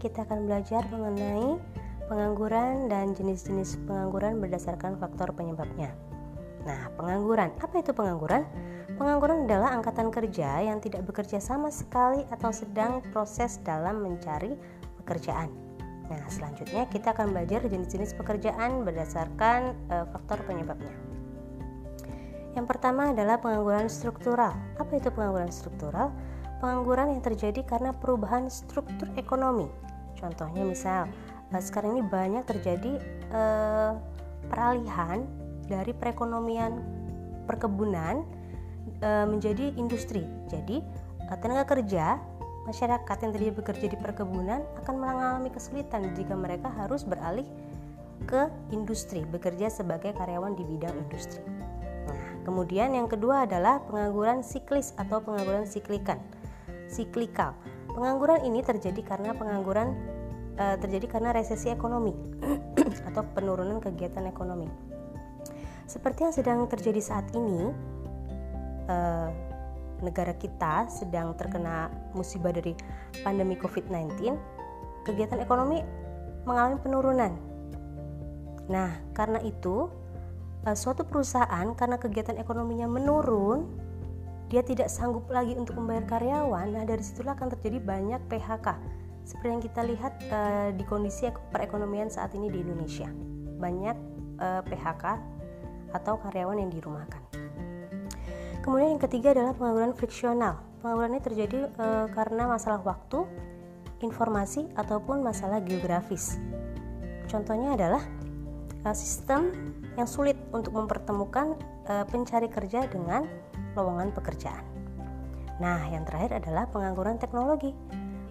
kita akan belajar mengenai pengangguran dan jenis-jenis pengangguran berdasarkan faktor penyebabnya. Nah, pengangguran. Apa itu pengangguran? Pengangguran adalah angkatan kerja yang tidak bekerja sama sekali atau sedang proses dalam mencari pekerjaan. Nah, selanjutnya kita akan belajar jenis-jenis pekerjaan berdasarkan e, faktor penyebabnya. Yang pertama adalah pengangguran struktural. Apa itu pengangguran struktural? Pengangguran yang terjadi karena perubahan struktur ekonomi. Contohnya misal Nah, sekarang ini banyak terjadi eh, peralihan dari perekonomian perkebunan eh, menjadi industri. Jadi eh, tenaga kerja masyarakat yang tadinya bekerja di perkebunan akan mengalami kesulitan jika mereka harus beralih ke industri, bekerja sebagai karyawan di bidang industri. Nah, kemudian yang kedua adalah pengangguran siklis atau pengangguran siklikan. Siklikal. Pengangguran ini terjadi karena pengangguran uh, terjadi karena resesi ekonomi atau penurunan kegiatan ekonomi. Seperti yang sedang terjadi saat ini, uh, negara kita sedang terkena musibah dari pandemi COVID-19, kegiatan ekonomi mengalami penurunan. Nah, karena itu, uh, suatu perusahaan karena kegiatan ekonominya menurun, dia tidak sanggup lagi untuk membayar karyawan. Nah, dari situlah akan terjadi banyak PHK seperti yang kita lihat uh, di kondisi perekonomian saat ini di Indonesia. Banyak uh, eh, PHK atau karyawan yang dirumahkan. Kemudian yang ketiga adalah pengangguran friksional. Pengangguran ini terjadi uh, karena masalah waktu, informasi ataupun masalah geografis. Contohnya adalah sistem yang sulit untuk mempertemukan pencari kerja dengan lowongan pekerjaan. Nah, yang terakhir adalah pengangguran teknologi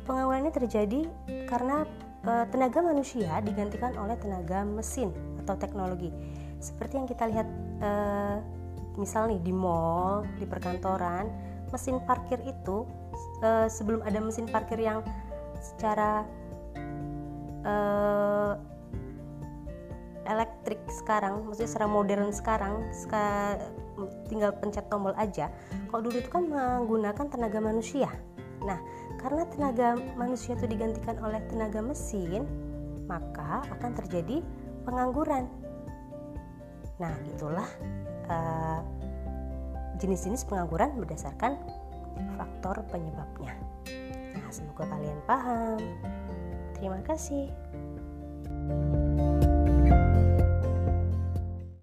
Pengangguran ini terjadi karena e, tenaga manusia digantikan oleh tenaga mesin atau teknologi. Seperti yang kita lihat e, misal nih di mall, di perkantoran, mesin parkir itu e, sebelum ada mesin parkir yang secara elektrik sekarang, maksudnya secara modern sekarang, tinggal pencet tombol aja. Kalau dulu itu kan menggunakan tenaga manusia. Nah, karena tenaga manusia itu digantikan oleh tenaga mesin, maka akan terjadi pengangguran. Nah, itulah jenis jenis-jenis pengangguran berdasarkan faktor penyebabnya. Nah, semoga kalian paham. Terima kasih.